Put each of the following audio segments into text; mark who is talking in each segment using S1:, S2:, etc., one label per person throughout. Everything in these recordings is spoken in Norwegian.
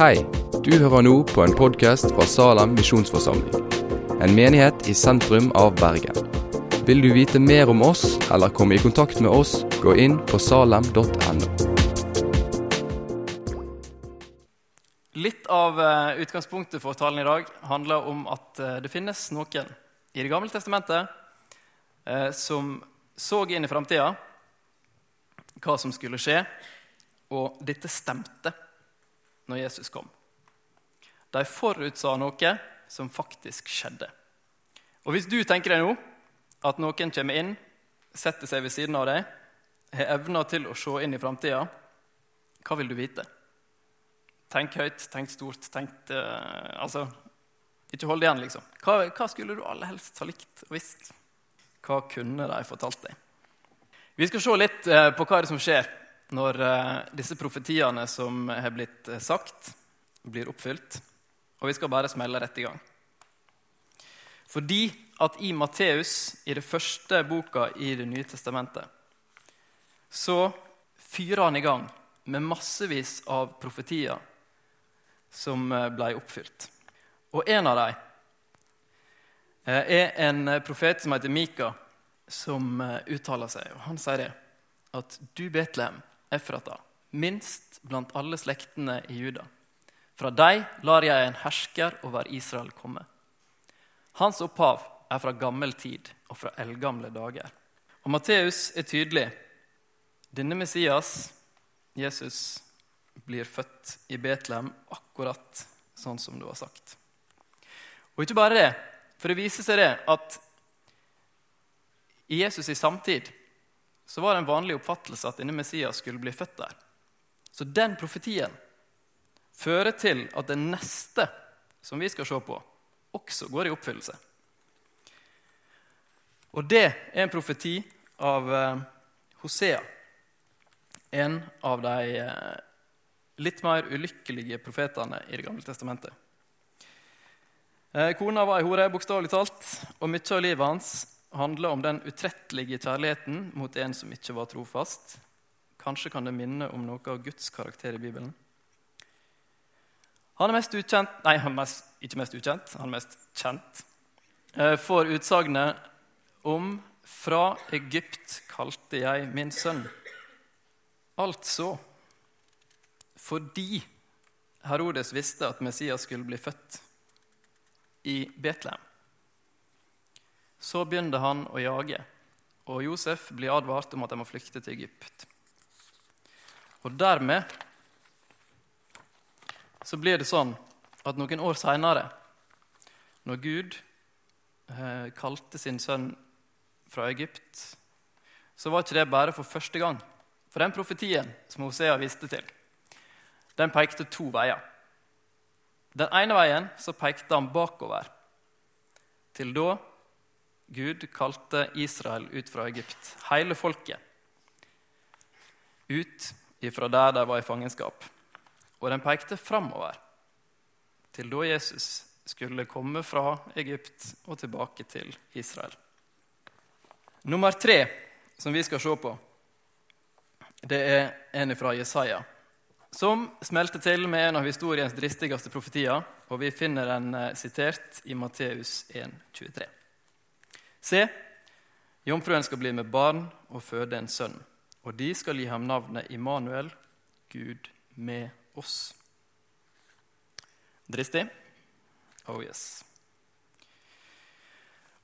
S1: Hei, du hører nå på en podkast fra Salem misjonsforsamling. En menighet i sentrum av Bergen. Vil du vite mer om oss eller komme i kontakt med oss, gå inn på salem.no.
S2: Litt av eh, utgangspunktet for talen i dag handler om at eh, det finnes noen i Det gamle testamentet eh, som så inn i framtida, hva som skulle skje, og dette stemte når Jesus kom. De forutsa noe som faktisk skjedde. Og Hvis du tenker deg nå at noen kommer inn, setter seg ved siden av deg, har evner til å se inn i framtida, hva vil du vite? Tenk høyt, tenk stort, tenk uh, Altså, ikke hold igjen, liksom. Hva, hva, skulle du aller helst ha likt og visst? Hva kunne de fortalt deg? Vi skal se litt uh, på hva det er som skjer når uh, disse profetiene som har blitt sagt, blir oppfylt. Og vi skal bare smelle rett i gang. Fordi at i Matteus, i det første boka i Det nye testamentet, så fyrer han i gang med massevis av profetier som ble oppfylt. Og en av dem er en profet som heter Mika, som uttaler seg. og Han sier det, at du, Betlehem, Efrata, minst blant alle slektene i Juda. Fra deg lar jeg en hersker over Israel komme. Hans opphav er fra gammel tid og fra eldgamle dager. Og Matteus er tydelig. Denne Messias, Jesus, blir født i Betlehem akkurat sånn som du har sagt. Og ikke bare det, for det viser seg det at i Jesus' i samtid så var det en vanlig oppfattelse at denne Messias skulle bli født der. Så den profetien fører til at det neste som vi skal se på, også går i oppfyllelse. Og det er en profeti av eh, Hosea, en av de eh, litt mer ulykkelige profetene i Det gamle testamentet. Eh, kona var ei hore, bokstavelig talt, og mye av livet hans handler om den utrettelige kjærligheten mot en som ikke var trofast. Kanskje kan det minne om noe av Guds karakter i Bibelen. Han er mest ukjent, nei, han er mest, ikke mest ukjent, han er mest kjent eh, for utsagnet om 'Fra Egypt kalte jeg min sønn'. Altså fordi Herodes visste at Messias skulle bli født i Betlehem. Så begynte han å jage, og Josef blir advart om at de må flykte til Egypt. Og dermed så blir det sånn at noen år seinere, når Gud eh, kalte sin sønn fra Egypt, så var ikke det bare for første gang. For den profetien som Hosea viste til, den pekte to veier. Den ene veien så pekte han bakover, til da Gud kalte Israel ut fra Egypt, hele folket, ut ifra der de var i fangenskap. Og den pekte framover, til da Jesus skulle komme fra Egypt og tilbake til Israel. Nummer tre som vi skal se på, det er en fra Jesaja, som smelter til med en av historiens dristigste profetier, og vi finner den eh, sitert i Matteus 1, 23. Se, jomfruen skal bli med barn og føde en sønn, og de skal gi ham navnet Immanuel, Gud med oss. Dristig? Oh yes.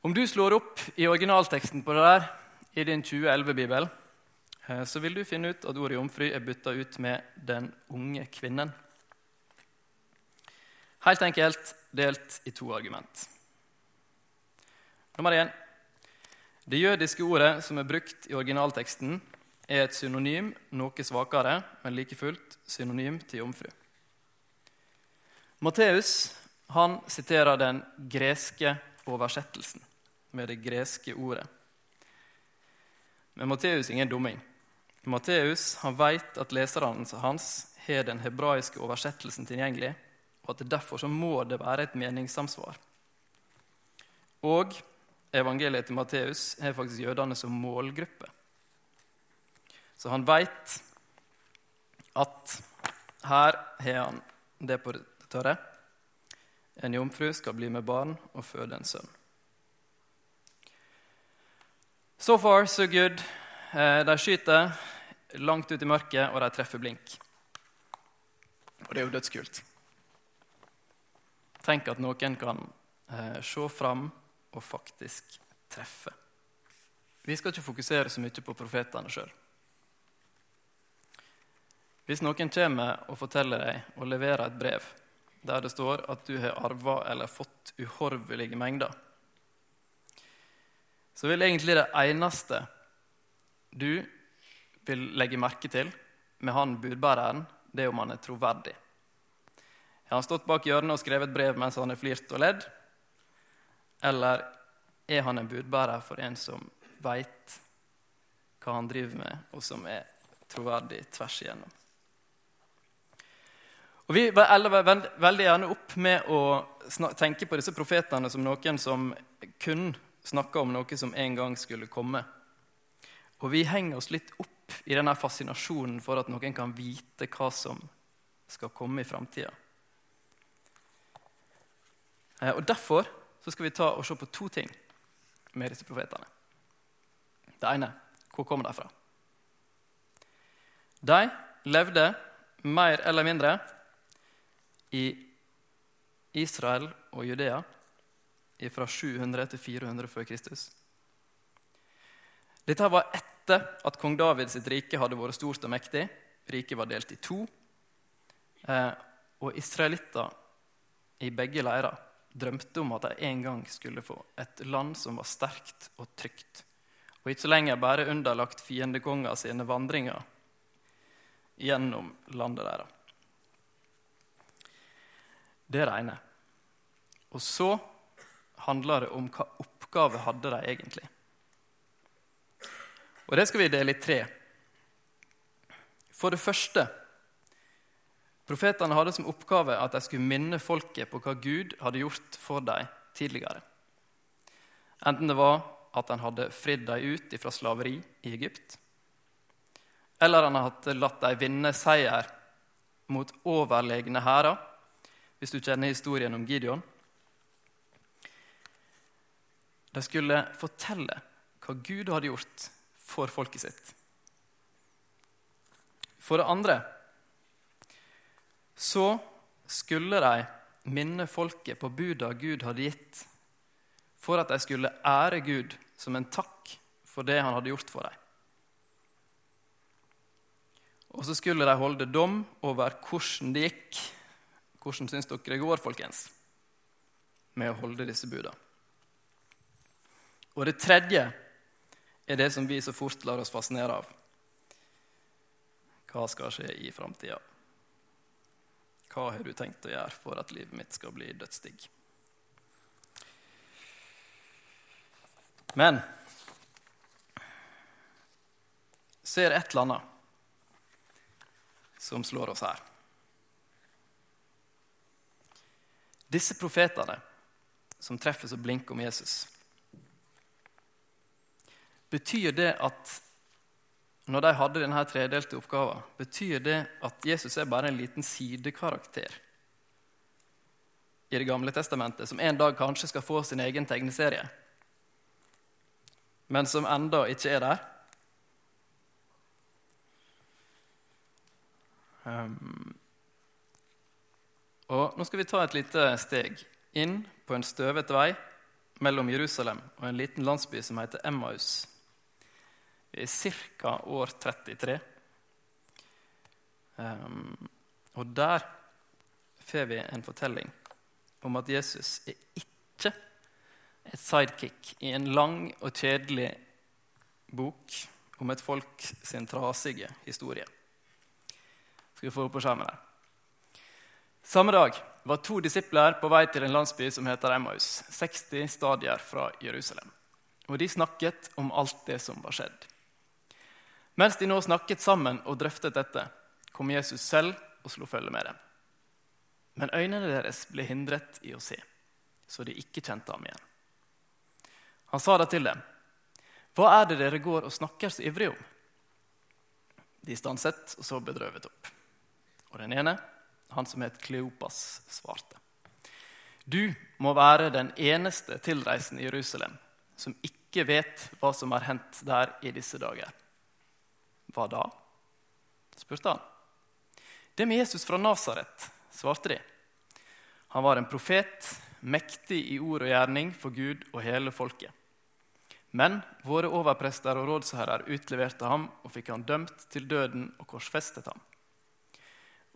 S2: Om du slår opp i originalteksten på det der i din 2011-bibel, eh, så vil du finne ut at ordet jomfru er bytta ut med 'den unge kvinnen'. Helt enkelt delt i to argument. Nummer én. Det jødiske ordet som er brukt i originalteksten, er et synonym, noe svakere, men like fullt synonym til jomfru. Matteus han siterer den greske oversettelsen med det greske ordet. Men Matteus er ingen dumming. Matteus han vet at leserne hans har den hebraiske oversettelsen tilgjengelig, og at derfor så må det være et meningssamsvar. Og evangeliet til Matteus har faktisk jødene som målgruppe. Så han veit at her har han det på det tørre. En jomfru skal bli med barn og føde en sønn. So far, so good. Eh, de skyter langt ut i mørket, og de treffer blink. Og det er jo dødskult. Tenk at noen kan eh, se fram og faktisk treffe. Vi skal ikke fokusere så mye på profetene sjøl. Hvis noen kommer og forteller deg og leverer et brev der det står at du har arva eller fått uhorvelige mengder, så vil egentlig det eneste du vil legge merke til med han budbæreren, det er om han er troverdig. Har han stått bak hjørnet og skrevet brev mens han har flirt og ledd? Eller er han en budbærer for en som veit hva han driver med, og som er troverdig tvers igjennom? Og Vi elver veldig gjerne opp med å tenke på disse profetene som noen som kun snakker om noe som en gang skulle komme. Og vi henger oss litt opp i denne fascinasjonen for at noen kan vite hva som skal komme i framtida. Eh, og Derfor skal vi ta og se på to ting med disse profetene. Det ene hvor kommer de fra? De levde mer eller mindre i Israel og Judea fra 700 til 400 før Kristus. Dette var etter at kong David sitt rike hadde vært stort og mektig. Riket var delt i to. Eh, og israelitter i begge leirer drømte om at de en gang skulle få et land som var sterkt og trygt, og ikke lenger bare underlagt fiendekonga sine vandringer gjennom landet deres. Det er ene. Og så handler det om hva oppgave hadde de egentlig. Og Det skal vi dele i tre. For det første Profetene hadde som oppgave at de skulle minne folket på hva Gud hadde gjort for dem tidligere. Enten det var at han hadde fridd dem ut fra slaveri i Egypt, eller han hadde latt dem vinne seier mot overlegne hærer hvis du kjenner historien om Gideon. De skulle fortelle hva Gud hadde gjort for folket sitt. For det andre så skulle de minne folket på buda Gud hadde gitt, for at de skulle ære Gud som en takk for det han hadde gjort for dem. Og så skulle de holde dom over hvordan det gikk hvordan syns dere det går, folkens, med å holde disse buda? Og det tredje er det som vi så fort lar oss fascinere av. Hva skal skje i framtida? Hva har du tenkt å gjøre for at livet mitt skal bli dødsdigg? Men så er det et eller annet som slår oss her. Disse profetene som treffes og blinker om Jesus, betyr det at når de hadde denne tredelte oppgaven, betyr det at Jesus er bare en liten sidekarakter i Det gamle testamentet, som en dag kanskje skal få sin egen tegneserie, men som enda ikke er der? Um, og Nå skal vi ta et lite steg inn på en støvete vei mellom Jerusalem og en liten landsby som heter Emmaus. Vi er ca. år 33. Um, ehm, og der får vi en fortelling om at Jesus er ikke et sidekick i en lang og kjedelig bok om et folk sin trasige historie. Skal vi få opp på skjermen der. Samme dag var to disipler på vei til en landsby som heter Emmaus, 60 stadier fra Jerusalem. Og De snakket om alt det som var skjedd. Mens de nå snakket sammen og drøftet dette, kom Jesus selv og slo følge med dem. Men øynene deres ble hindret i å se, så de ikke kjente ham igjen. Han sa da til dem, 'Hva er det dere går og snakker så ivrig om?' De stanset og så bedrøvet opp. Og den ene han som het Kleopas, svarte. Du må være den eneste tilreisende i Jerusalem som ikke vet hva som har hendt der i disse dager. Hva da? spurte han. Det med Jesus fra Nasaret, svarte de. Han var en profet, mektig i ord og gjerning for Gud og hele folket. Men våre overprester og rådsherrer utleverte ham og fikk han dømt til døden og korsfestet ham.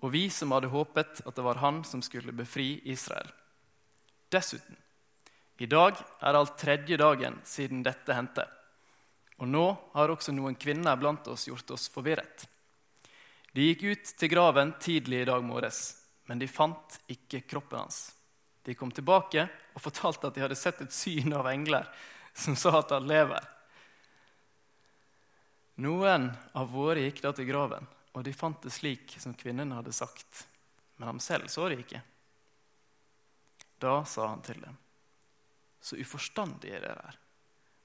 S2: Og vi som hadde håpet at det var han som skulle befri Israel. Dessuten, i dag er alt tredje dagen siden dette hendte. Og nå har også noen kvinner blant oss gjort oss forvirret. De gikk ut til graven tidlig i dag morges, men de fant ikke kroppen hans. De kom tilbake og fortalte at de hadde sett et syn av engler som sa at han lever. Noen av våre gikk da til graven, og de fant det slik som kvinnen hadde sagt. Men ham selv så de ikke. Da sa han til dem, så uforstandige dere er,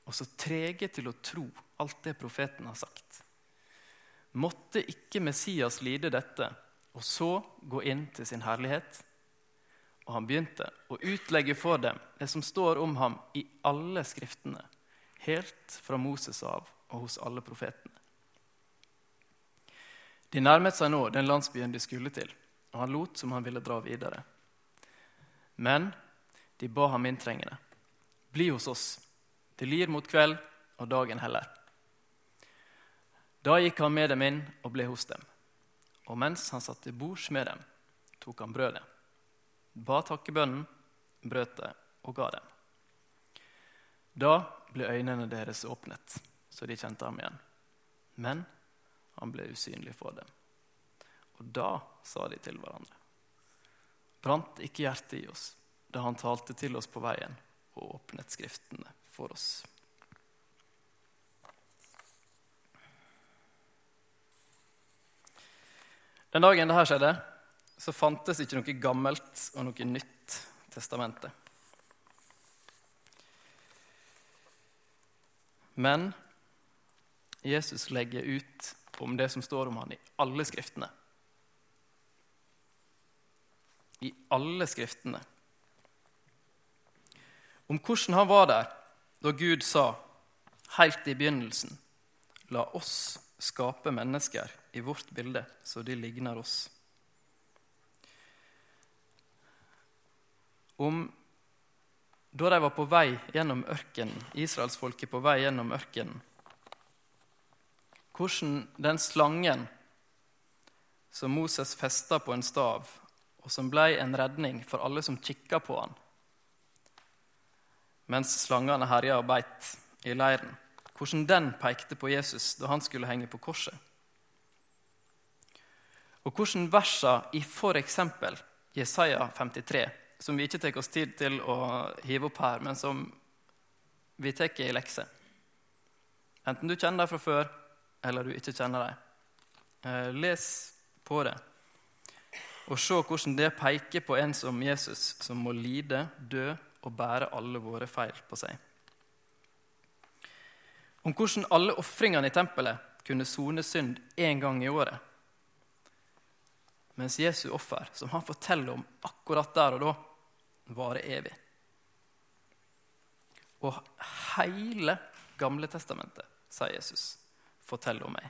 S2: og så trege til å tro alt det profeten har sagt. Måtte ikke Messias lide dette, og så gå inn til sin herlighet? Og han begynte å utlegge for dem det som står om ham i alle skriftene, helt fra Moses av og hos alle profetene. De nærmet seg nå den landsbyen de skulle til, og han lot som han ville dra videre. Men de ba ham inntrengende. Bli hos oss. Det lir mot kveld, og dagen heller. Da gikk han med dem inn og ble hos dem. Og mens han satt til bords med dem, tok han brødet, ba takkebønnen, brøt det og ga dem. Da ble øynene deres åpnet, så de kjente ham igjen. Men han ble usynlig for dem. Og da sa de til hverandre.: Brant ikke hjertet i oss da han talte til oss på veien og åpnet Skriftene for oss. Den dagen dette skjedde, så fantes ikke noe gammelt og noe nytt testamente. Men Jesus legger ut om det som står om han i alle skriftene. I alle skriftene om hvordan han var der da Gud sa, helt i begynnelsen, la oss skape mennesker i vårt bilde, så de ligner oss. Om da de var på vei gjennom ørkenen, israelsfolket på vei gjennom ørkenen, hvordan den slangen som Moses festa på en stav, og som ble en redning for alle som kikka på han, mens slangene herja og beit i leiren. Hvordan den pekte på Jesus da han skulle henge på korset. Og hvordan versa i f.eks. Jesaja 53, som vi ikke tar oss tid til å hive opp her, men som vi tar i lekse. Enten du kjenner dem fra før, eller du ikke kjenner dem. Eh, les på det, og se hvordan det peker på en som Jesus, som må lide, dø og bære alle våre feil på seg. Om hvordan alle ofringene i tempelet kunne sone synd én gang i året. Mens Jesu offer, som han forteller om akkurat der og da, varer evig. Og hele Gamle testamentet, sa Jesus, forteller om meg.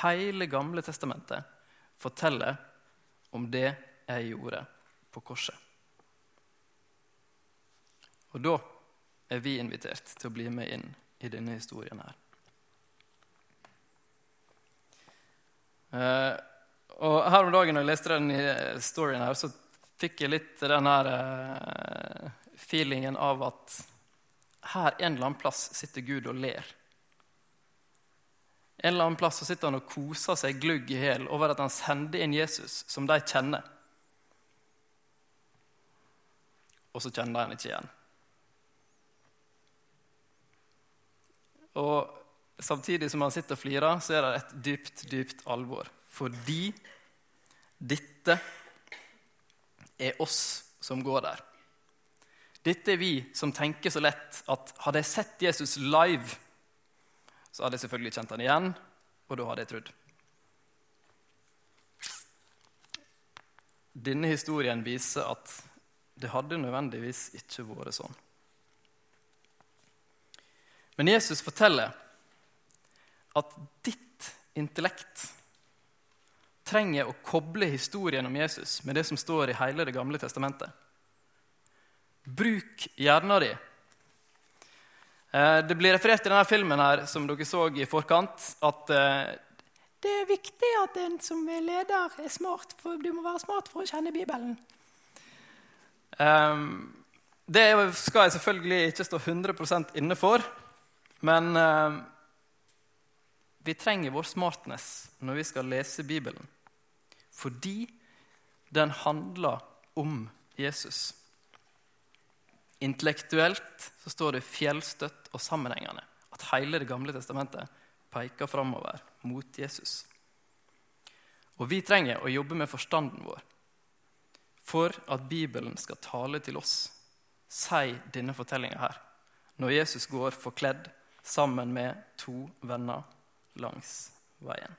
S2: Hele Gamle testamentet forteller om det jeg gjorde på korset. Og da er vi invitert til å bli med inn i denne historien her. Uh, og her om dagen når jeg leste den storyen her, så fikk jeg litt den her uh, feelingen av at her en eller annen plass sitter Gud og ler. En eller annen plass så sitter han og koser seg glugg i hjel over at han sender inn Jesus, som de kjenner. Og så kjenner de han ikke igjen. Og samtidig som han sitter og flirer, så er det et dypt, dypt alvor. Fordi dette er oss som går der. Dette er vi som tenker så lett at hadde jeg sett Jesus live, så hadde jeg selvfølgelig kjent han igjen, og da hadde jeg trodd. denne historien viser at det hadde nødvendigvis ikke vært sånn. Men Jesus forteller at ditt intellekt trenger å koble historien om Jesus med det som står i hele Det gamle testamentet. Bruk hjernen din. Eh, det blir referert i denne filmen her, som dere så i forkant, at eh, det er viktig at en som er leder, er smart. For du må være smart for å kjenne Bibelen. Um, det skal jeg selvfølgelig ikke stå 100 inne for. Men eh, vi trenger vår smartness når vi skal lese Bibelen. Fordi den handler om Jesus. Intellektuelt så står det fjellstøtt og sammenhengende at hele Det gamle testamentet peker framover mot Jesus. Og vi trenger å jobbe med forstanden vår for at Bibelen skal tale til oss. Si denne fortellinga her, når Jesus går forkledd sammen med to venner langs veien.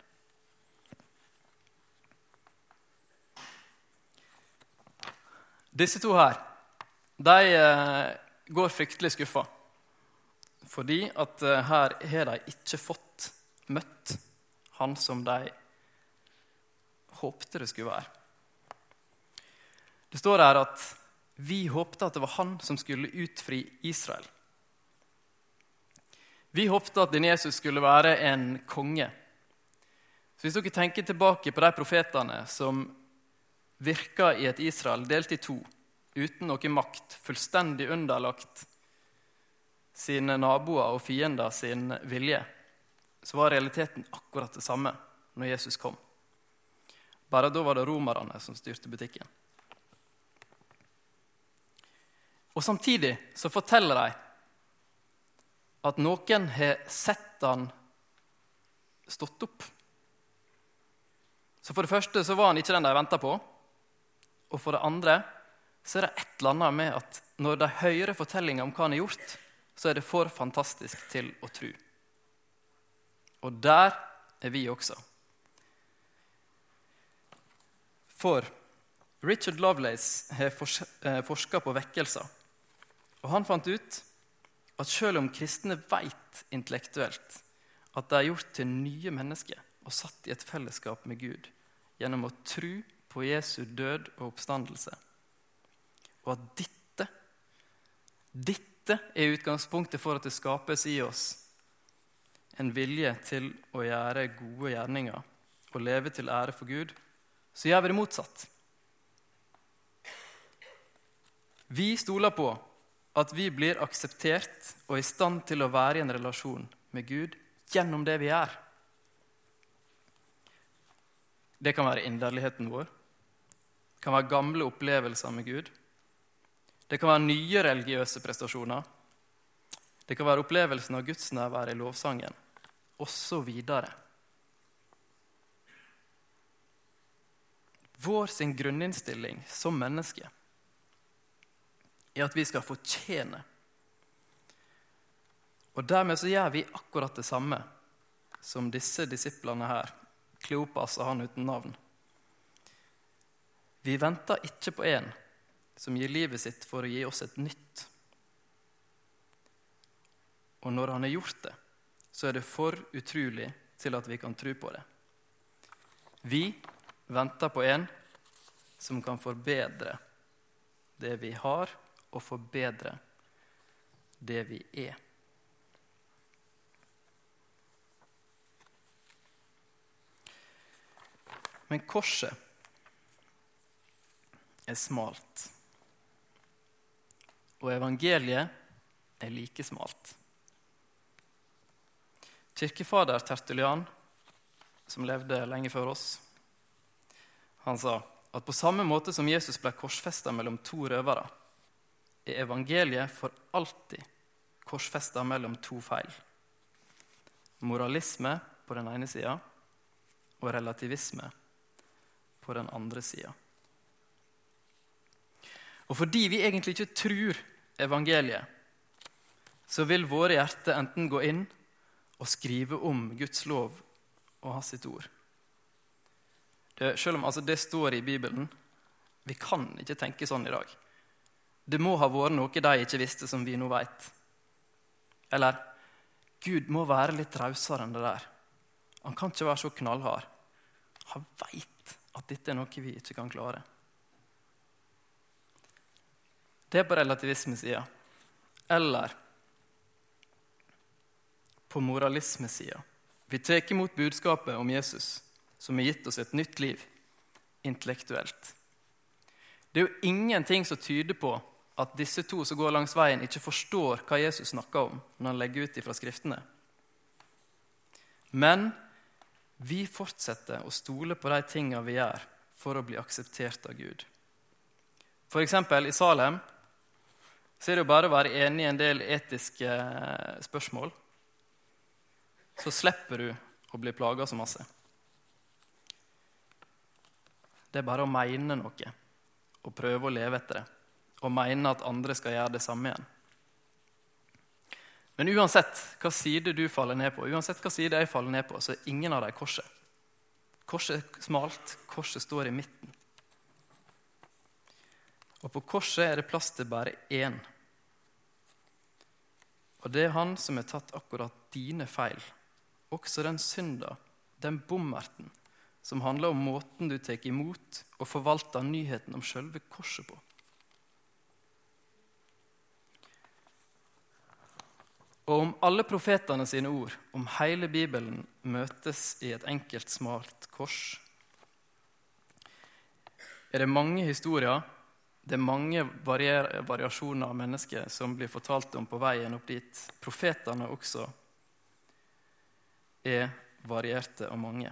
S2: Disse to her de eh, går fryktelig skuffa. Fordi at eh, her har de ikke fått møtt han som de håpte det skulle være. Det står her at vi håpte at det var han som skulle utfri Israel. Vi håpte at din Jesus skulle være en konge. Så Hvis dere tenker tilbake på de profetene som virka i et Israel delt i to, uten noe makt, fullstendig underlagt sine naboer og fiender sin vilje, så var realiteten akkurat det samme når Jesus kom. Bare da var det romerne som styrte butikken. Og Samtidig så forteller de at noen har sett han stått opp. Så For det første så var han ikke den de venta på. Og for det andre så er det et eller annet med at når de hører fortellinga om hva han har gjort, så er det for fantastisk til å tro. Og der er vi også. For Richard Lovelace har eh, forska på vekkelser. Og han fant ut at selv om kristne veit intellektuelt at de er gjort til nye mennesker og satt i et fellesskap med Gud gjennom å tro på Jesu død og oppstandelse, og at dette, dette er utgangspunktet for at det skapes i oss en vilje til å gjøre gode gjerninger og leve til ære for Gud, så gjør vi det motsatt. Vi stoler på at vi blir akseptert og i stand til å være i en relasjon med Gud gjennom det vi er. Det kan være inderligheten vår. Det kan være gamle opplevelser med Gud. Det kan være nye religiøse prestasjoner. Det kan være opplevelsen av Guds nærvær i lovsangen, osv. Vår sin grunninnstilling som menneske er at vi skal fortjene. Og Dermed så gjør vi akkurat det samme som disse disiplene her, Kleopas og han uten navn. Vi venter ikke på en som gir livet sitt for å gi oss et nytt. Og når han har gjort det, så er det for utrolig til at vi kan tro på det. Vi venter på en som kan forbedre det vi har, og forbedre det vi er. Men korset er smalt. Og evangeliet er like smalt. Kirkefader Tertulian, som levde lenge før oss, han sa at på samme måte som Jesus ble korsfesta mellom to røvere, er evangeliet for alltid korsfesta mellom to feil. Moralisme på den ene sida og relativisme på den andre sida. Og fordi vi egentlig ikke tror evangeliet, så vil våre hjerter enten gå inn og skrive om Guds lov og hans sitt ord. Det, selv om altså, det står i Bibelen, Vi kan ikke tenke sånn i dag. Det må ha vært noe de ikke visste, som vi nå veit. Eller Gud må være litt rausere enn det der. Han kan ikke være så knallhard. Han veit at dette er noe vi ikke kan klare. Det er på relativismesida. Eller på moralismesida. Vi tar imot budskapet om Jesus, som har gitt oss et nytt liv, intellektuelt. Det er jo ingenting som tyder på at disse to som går langs veien, ikke forstår hva Jesus snakker om når han legger ut ifra Skriftene. Men vi fortsetter å stole på de tinga vi gjør, for å bli akseptert av Gud. F.eks. i Salem så er det jo bare å være enig i en del etiske spørsmål så slipper du å bli plaga så masse. Det er bare å mene noe og prøve å leve etter det. Og mener at andre skal gjøre det samme igjen. Men uansett hva side du faller ned på, uansett hva side jeg faller ned på, så er ingen av dem korset. Korset er smalt, korset står i midten. Og på korset er det plass til bare én. Og det er han som har tatt akkurat dine feil også den synda, den bommerten, som handler om måten du tar imot og forvalter nyheten om sjølve korset på. Og om alle profetene sine ord, om hele Bibelen, møtes i et enkelt, smalt kors, er det mange historier, det er mange variasjoner av mennesker som blir fortalt om på veien opp dit. Profetene også er varierte og mange.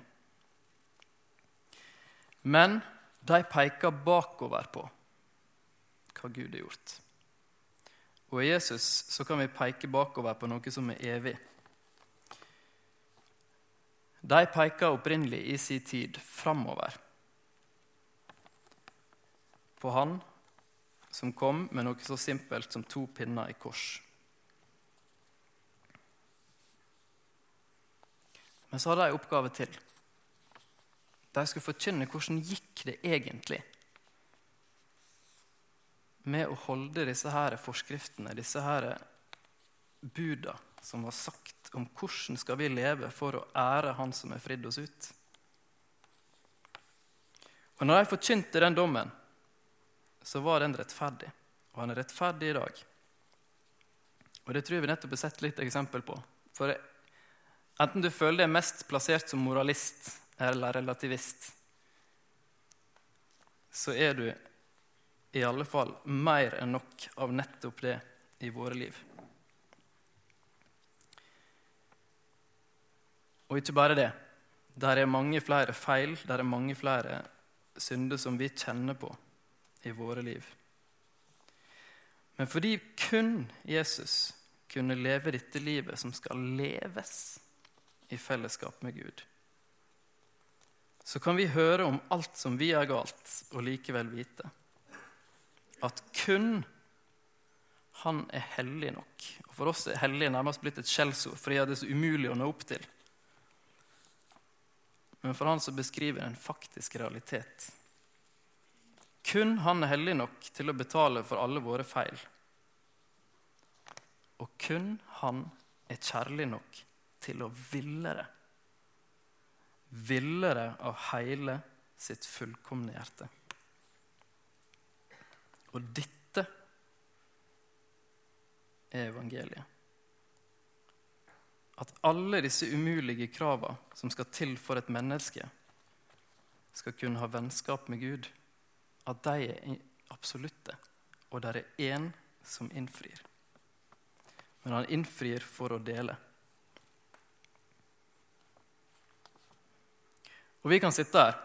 S2: Men de peker bakover på hva Gud har gjort. Og i Jesus så kan vi peke bakover på noe som er evig. De peker opprinnelig i sin tid framover. På Han som kom med noe så simpelt som to pinner i kors. Men så hadde de en oppgave til. De skulle forkynne hvordan gikk det egentlig med å holde disse her forskriftene, disse her buda som var sagt om hvordan skal vi leve for å ære Han som har fridd oss ut. Og når de forkynte den dommen, så var den rettferdig. Og han er rettferdig i dag. Og det tror jeg vi nettopp har sett litt eksempel på. For Enten du føler deg mest plassert som moralist eller relativist, så er du i alle fall mer enn nok av nettopp det i våre liv. Og ikke bare det. Der er mange flere feil, der er mange flere synder som vi kjenner på i våre liv. Men fordi kun Jesus kunne leve dette livet som skal leves i fellesskap med Gud. Så kan vi høre om alt som vi er galt, og likevel vite at kun han er hellig nok. Og For oss er hellig nærmest blitt et skjellsord, fordi det er så umulig å nå opp til. Men for han så beskriver en faktisk realitet. Kun han er hellig nok til å betale for alle våre feil. Og kun han er kjærlig nok til å ville det. Ville det av hele sitt fullkomne hjerte. Og dette er evangeliet. At alle disse umulige krava som skal til for et menneske, skal kunne ha vennskap med Gud, at de er absolutte, og det er én som innfrir. Men han innfrir for å dele. Og vi kan sitte her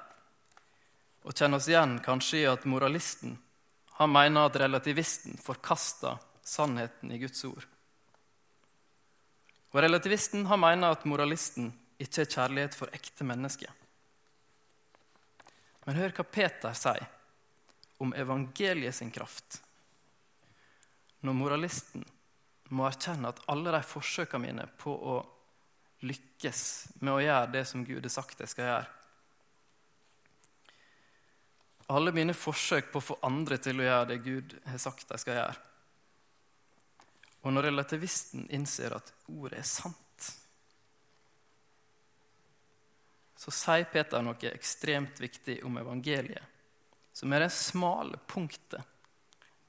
S2: og kjenne oss igjen kanskje i at moralisten han mener at relativisten forkaster sannheten i Guds ord. Og relativisten han mener at moralisten ikke er kjærlighet for ekte mennesker. Men hør hva Peter sier om evangeliet sin kraft. Når moralisten må erkjenne at alle de forsøkene mine på å lykkes med å gjøre det som Gud har sagt jeg skal gjøre, alle mine forsøk på å få andre til å gjøre det Gud har sagt de skal gjøre. Og når relativisten innser at ordet er sant, så sier Peter noe ekstremt viktig om evangeliet, som er det smale punktet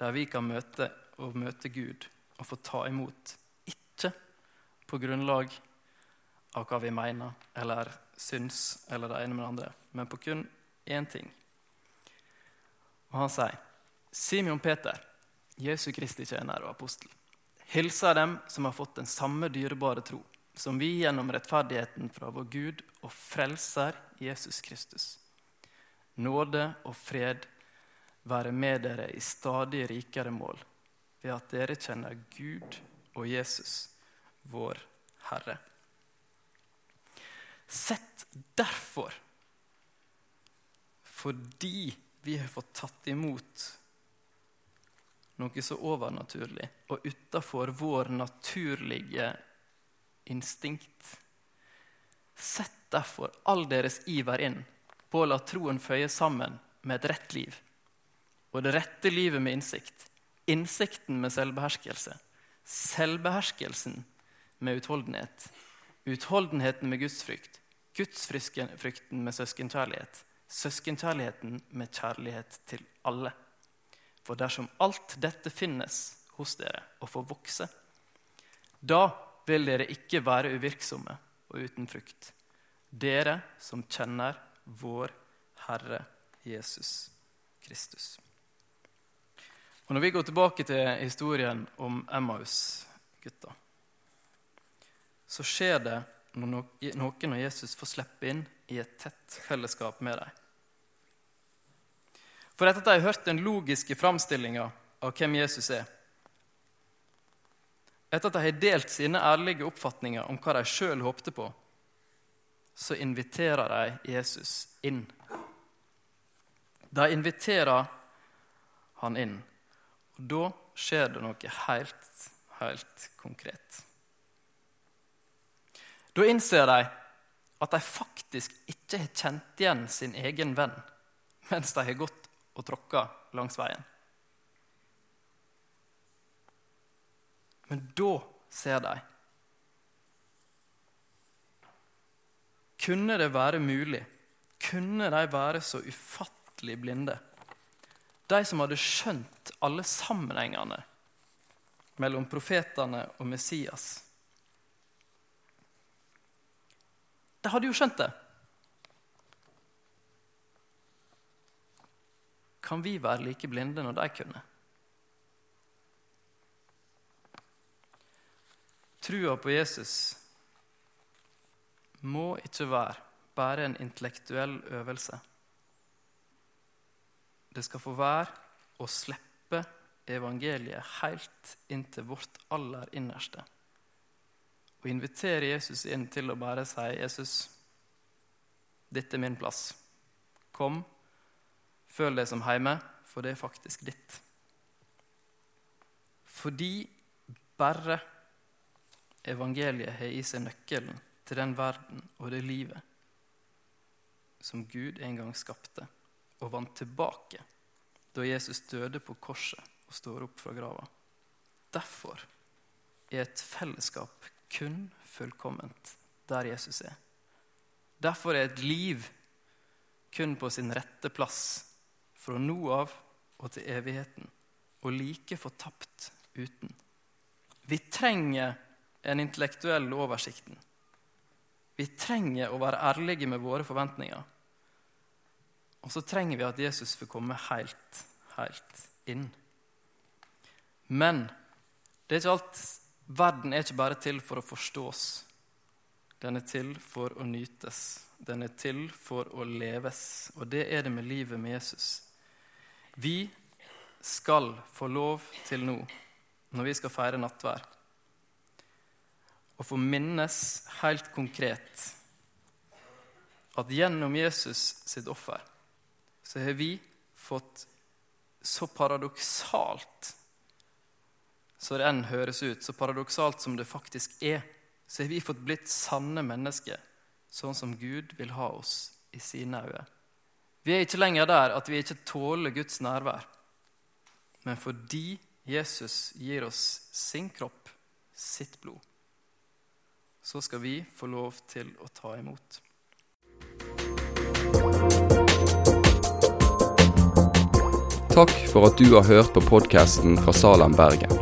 S2: der vi kan møte og møte Gud og få ta imot. Ikke på grunnlag av hva vi mener eller syns eller det ene med det andre, men på kun én ting. Og han sier, Simeon Peter, Jesu Kristi tjener og apostel, hilser dem som har fått den samme dyrebare tro som vi gjennom rettferdigheten fra vår Gud og frelser Jesus Kristus. Nåde og fred være med dere i stadig rikere mål, ved at dere kjenner Gud og Jesus, vår Herre. Sett derfor, fordi vi har fått tatt imot noe så overnaturlig og utafor vår naturlige instinkt. Sett derfor all deres iver inn på å la troen føye sammen med et rett liv. Og det rette livet med innsikt. Innsikten med selvbeherskelse. Selvbeherskelsen med utholdenhet. Utholdenheten med gudsfrykt. Gudsfrykten med søskenkjærlighet. Søskenkjærligheten med kjærlighet til alle. For dersom alt dette finnes hos dere og får vokse, da vil dere ikke være uvirksomme og uten frukt. Dere som kjenner vår Herre Jesus Kristus. Og Når vi går tilbake til historien om Emmaus-gutta, så skjer det noe når Jesus får slippe inn i et tett fellesskap med dem. For etter at de har hørt den logiske framstillinga av hvem Jesus er, etter at de har delt sine ærlige oppfatninger om hva de sjøl håpte på, så inviterer de Jesus inn. De inviterer han inn. Og da skjer det noe helt, helt konkret. Da innser de at de faktisk ikke har kjent igjen sin egen venn mens de har gått og tråkka langs veien. Men da ser de. Kunne det være mulig? Kunne de være så ufattelig blinde? de som hadde skjønt alle sammenhengene mellom profetene og Messias. De hadde jo skjønt det. Kan vi være like blinde når de kunne? Trua på Jesus må ikke være bare en intellektuell øvelse. Det skal få være å slippe evangeliet helt inn til vårt aller innerste. Og invitere Jesus inn til å bare si, 'Jesus, dette er min plass. Kom, føl deg som hjemme, for det er faktisk ditt.' Fordi bare evangeliet har i seg nøkkelen til den verden og det livet som Gud en gang skapte og vant tilbake da Jesus døde på korset og står opp fra grava. Derfor er et fellesskap kun fullkomment der Jesus er. Derfor er et liv kun på sin rette plass fra nå av og til evigheten, og like fortapt uten. Vi trenger en intellektuell oversikten. Vi trenger å være ærlige med våre forventninger. Og så trenger vi at Jesus får komme helt, helt inn. Men det er ikke alt. verden er ikke bare til for å forstås. Den er til for å nytes. Den er til for å leves. Og det er det med livet med Jesus. Vi skal få lov til nå, når vi skal feire nattvær, å få minnes helt konkret at gjennom Jesus sitt offer så har vi fått så paradoksalt så det enn høres ut, så paradoksalt som det faktisk er, så har vi fått blitt sanne mennesker, sånn som Gud vil ha oss i sine øyne. Vi er ikke lenger der at vi ikke tåler Guds nærvær. Men fordi Jesus gir oss sin kropp, sitt blod, så skal vi få lov til å ta imot.
S1: Takk for at du har hørt på podkasten fra Salem, Bergen.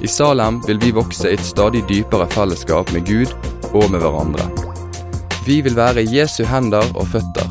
S1: I Salem vil vi vokse i et stadig dypere fellesskap med Gud og med hverandre. Vi vil være Jesu hender og føtter,